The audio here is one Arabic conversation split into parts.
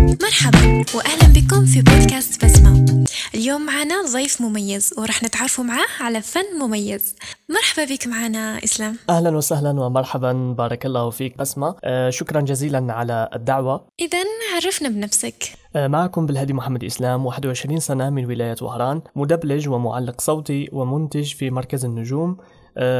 مرحبا واهلا بكم في بودكاست بسمة. اليوم معنا ضيف مميز ورح نتعرفوا معاه على فن مميز. مرحبا بك معنا إسلام. أهلا وسهلا ومرحبا بارك الله فيك بسمة. آه شكرا جزيلا على الدعوة. اذا عرفنا بنفسك. آه معكم بالهادي محمد إسلام 21 سنة من ولاية وهران مدبلج ومعلق صوتي ومنتج في مركز النجوم.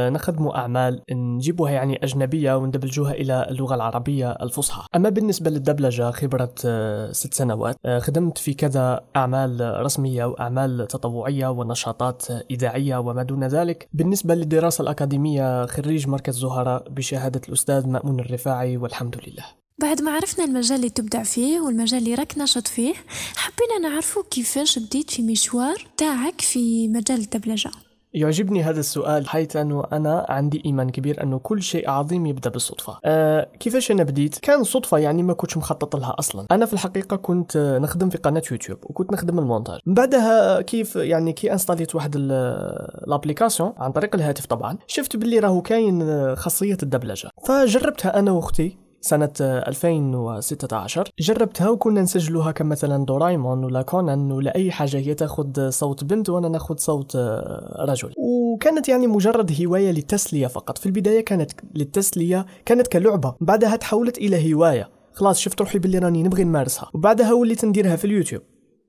نخدموا أعمال نجيبوها يعني أجنبية وندبلجوها إلى اللغة العربية الفصحى. أما بالنسبة للدبلجة خبرة آه، ست سنوات آه، خدمت في كذا أعمال رسمية وأعمال تطوعية ونشاطات إذاعية وما دون ذلك. بالنسبة للدراسة الأكاديمية خريج مركز زهراء بشهادة الأستاذ مأمون الرفاعي والحمد لله. بعد ما عرفنا المجال اللي تبدع فيه والمجال اللي راك نشط فيه حبينا نعرفوا كيفاش بديت في مشوار تاعك في مجال الدبلجة. يعجبني هذا السؤال حيث أنه أنا عندي إيمان كبير أنه كل شيء عظيم يبدأ بالصدفة. أه كيفاش أنا بديت؟ كان صدفة يعني ما كنتش مخطط لها أصلا. أنا في الحقيقة كنت نخدم في قناة يوتيوب وكنت نخدم المونتاج. بعدها كيف يعني كي انستاليت واحد ال application عن طريق الهاتف طبعا شفت باللي راهو كاين خاصية الدبلجة. فجربتها أنا وأختي سنة 2016 جربتها وكنا نسجلوها كمثلا دورايمون ولا كونان ولا أي حاجة. هي تاخذ صوت بنت وأنا ناخذ صوت آه، رجل. وكانت يعني مجرد هواية للتسلية فقط. في البداية كانت للتسلية كانت كلعبة. بعدها تحولت إلى هواية. خلاص شفت روحي باللي راني نبغي نمارسها. وبعدها وليت نديرها في اليوتيوب.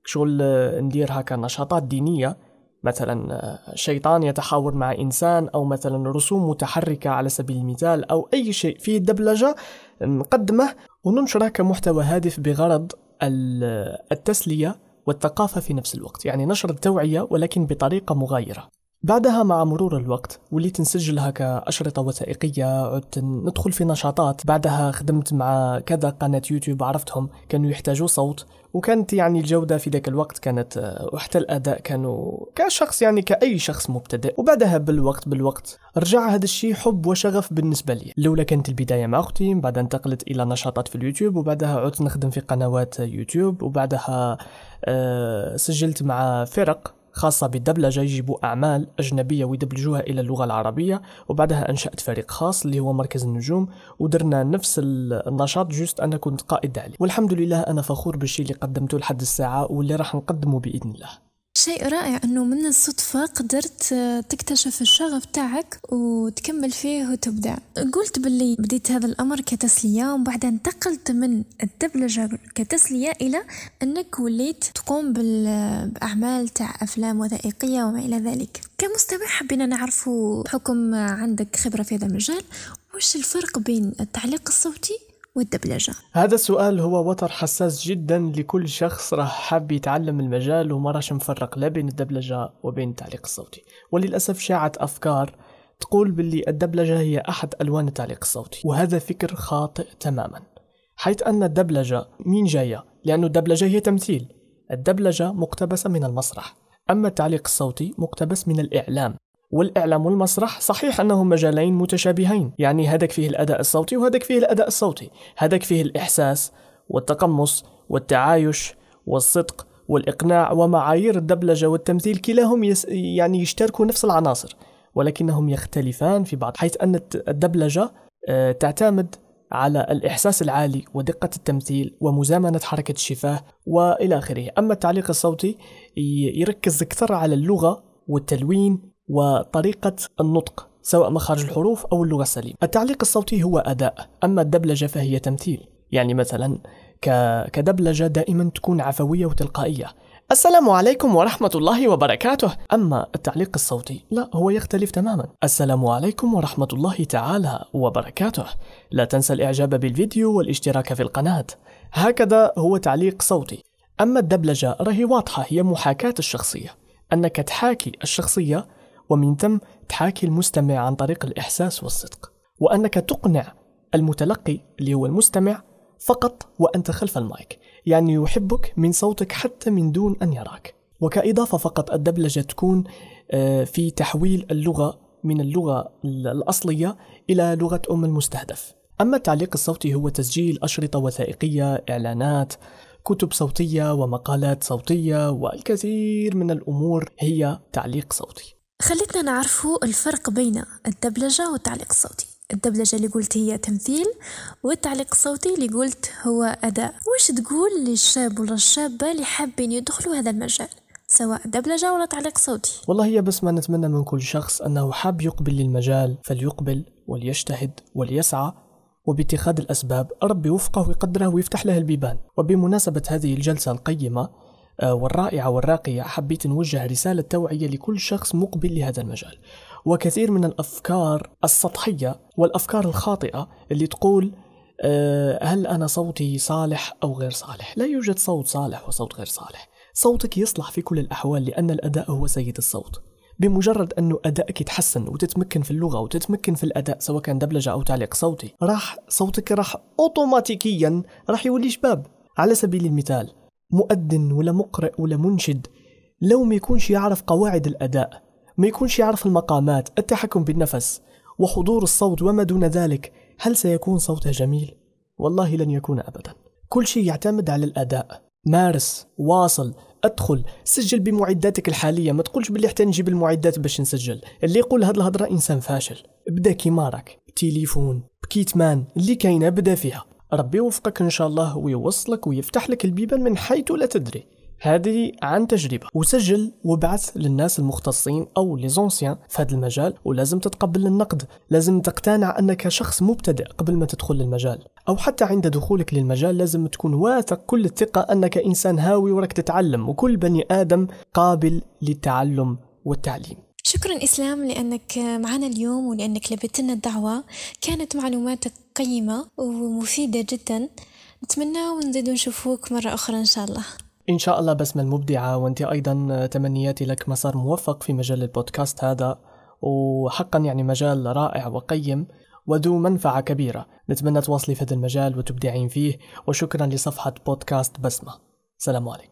شغل آه، نديرها كنشاطات دينية. مثلا شيطان يتحاور مع إنسان أو مثلا رسوم متحركة على سبيل المثال أو أي شيء فيه الدبلجة نقدمه وننشره كمحتوى هادف بغرض التسلية والثقافة في نفس الوقت. يعني نشر التوعية ولكن بطريقة مغايرة. بعدها مع مرور الوقت وليت نسجلها كأشرطة وثائقية عدت ندخل في نشاطات. بعدها خدمت مع كذا قناة يوتيوب عرفتهم كانوا يحتاجوا صوت. وكانت يعني الجودة في ذاك الوقت كانت وحتى الأداء كانوا كشخص يعني كأي شخص مبتدئ. وبعدها بالوقت بالوقت رجع هذا الشيء حب وشغف بالنسبة لي. الأولى كانت البداية مع أختي بعدها انتقلت إلى نشاطات في اليوتيوب وبعدها عدت نخدم في قنوات يوتيوب. وبعدها أه سجلت مع فرق. خاصة بالدبلجة يجيبوا أعمال أجنبية ويدبلجوها إلى اللغة العربية وبعدها أنشأت فريق خاص اللي هو مركز النجوم ودرنا نفس النشاط جوست أنا كنت قائد عليه والحمد لله أنا فخور بالشيء اللي قدمته لحد الساعة واللي راح نقدمه بإذن الله. شيء رائع إنه من الصدفة قدرت تكتشف الشغف تاعك وتكمل فيه وتبدع قلت باللي بديت هذا الأمر كتسلية وبعدها انتقلت من الدبلجة كتسلية إلى إنك وليت تقوم باعمال تاع أفلام وثائقية وما إلى ذلك. كمستمع حبينا نعرف بحكم عندك خبرة في هذا المجال. وش الفرق بين التعليق الصوتي والدبلجة. هذا السؤال هو وتر حساس جدا لكل شخص راح حاب يتعلم المجال وما راش مفرق لا بين الدبلجة وبين التعليق الصوتي. وللأسف شاعت أفكار تقول باللي الدبلجة هي أحد ألوان التعليق الصوتي وهذا فكر خاطئ تماما. حيث أن الدبلجة مين جاية؟ لأن الدبلجة هي تمثيل. الدبلجة مقتبسة من المسرح. أما التعليق الصوتي مقتبس من الإعلام. والإعلام والمسرح صحيح أنهم مجالين متشابهين. يعني هذاك فيه الأداء الصوتي وهذاك فيه الأداء الصوتي. هذاك فيه الإحساس والتقمص والتعايش والصدق والإقناع ومعايير الدبلجة والتمثيل كلاهم يس يعني يشتركوا نفس العناصر ولكنهم يختلفان في بعض حيث أن الدبلجة آه، تعتمد على الإحساس العالي ودقة التمثيل ومزامنة حركة الشفاه وإلى آخره. أما التعليق الصوتي يركز أكثر على اللغة والتلوين وطريقة النطق سواء مخارج الحروف أو اللغة السليمة. التعليق الصوتي هو أداء أما الدبلجة فهي تمثيل. يعني مثلا كدبلجة دائما تكون عفوية وتلقائية. السلام عليكم ورحمة الله وبركاته. أما التعليق الصوتي لا هو يختلف تماما. السلام عليكم ورحمة الله تعالى وبركاته. لا تنسى الإعجاب بالفيديو والاشتراك في القناة. هكذا هو تعليق صوتي. أما الدبلجة راهي واضحة هي محاكاة الشخصية. أنك تحاكي الشخصية ومن ثم تحاكي المستمع عن طريق الإحساس والصدق. وأنك تقنع المتلقي اللي هو المستمع فقط وأنت خلف المايك. يعني يحبك من صوتك حتى من دون أن يراك. وكإضافة فقط الدبلجة تكون آه، في تحويل اللغة من اللغة الأصلية إلى لغة أم المستهدف. أما التعليق الصوتي هو تسجيل أشرطة وثائقية إعلانات كتب صوتية ومقالات صوتية والكثير من الأمور هي تعليق صوتي. خلتنا نعرفوا الفرق بين الدبلجة والتعليق الصوتي. الدبلجة اللي قلت هي تمثيل والتعليق الصوتي اللي قلت هو أداء. وش تقول للشاب ولا الشابة اللي حابين يدخلوا هذا المجال سواء دبلجة ولا تعليق صوتي؟ والله بس ما نتمنى من كل شخص أنه حاب يقبل للمجال فليقبل وليجتهد وليسعى وباتخاذ الأسباب ربي وفقه ويقدره ويفتح له البيبان. وبمناسبة هذه الجلسة القيمة والرائعة والراقية. حبيت نوجه رسالة توعية لكل شخص مقبل لهذا المجال. وكثير من الأفكار السطحية والأفكار الخاطئة اللي تقول آه، هل أنا صوتي صالح أو غير صالح؟ لا يوجد صوت صالح وصوت غير صالح. صوتك يصلح في كل الأحوال لأن الأداء هو سيد الصوت. بمجرد أنه أدائك يتحسن وتتمكن في اللغة وتتمكن في الأداء سواء كان دبلجة أو تعليق صوتي راح صوتك راح أوتوماتيكيا راح يولي شباب. على سبيل المثال مؤذن ولا مقرئ ولا منشد لو ما يكونش يعرف قواعد الأداء ما يكونش يعرف المقامات التحكم بالنفس وحضور الصوت وما دون ذلك هل سيكون صوته جميل؟ والله لن يكون أبدا. كل شيء يعتمد على الأداء. مارس واصل أدخل سجل بمعداتك الحالية ما تقولش باللي حتى نجيب المعدات باش نسجل. اللي يقول هاد الهضرة إنسان فاشل. ابدا كيما راك بتليفون بكيتمان اللي كاينة بدا فيها. ربي يوفقك إن شاء الله ويوصلك ويفتح لك البيبان من حيث لا تدري. هذه عن تجربة. وسجل وابعث للناس المختصين أو ليزونسيان في هذا المجال ولازم تتقبل النقد. لازم تقتنع أنك شخص مبتدئ قبل ما تدخل للمجال. أو حتى عند دخولك للمجال لازم تكون واثق كل الثقة أنك إنسان هاوي وراك تتعلم وكل بني آدم قابل للتعلم والتعليم. شكرا إسلام لأنك معنا اليوم ولأنك لبت لنا الدعوة. كانت معلوماتك قيمة ومفيدة جدا. نتمنى ونزيد نشوفوك مرة أخرى إن شاء الله. إن شاء الله بسمة المبدعة وأنت أيضا تمنياتي لك مسار موفق في مجال البودكاست هذا وحقا يعني مجال رائع وقيم وذو منفعة كبيرة. نتمنى تواصلي في هذا المجال وتبدعين فيه وشكرا لصفحة بودكاست بسمة. سلام عليكم.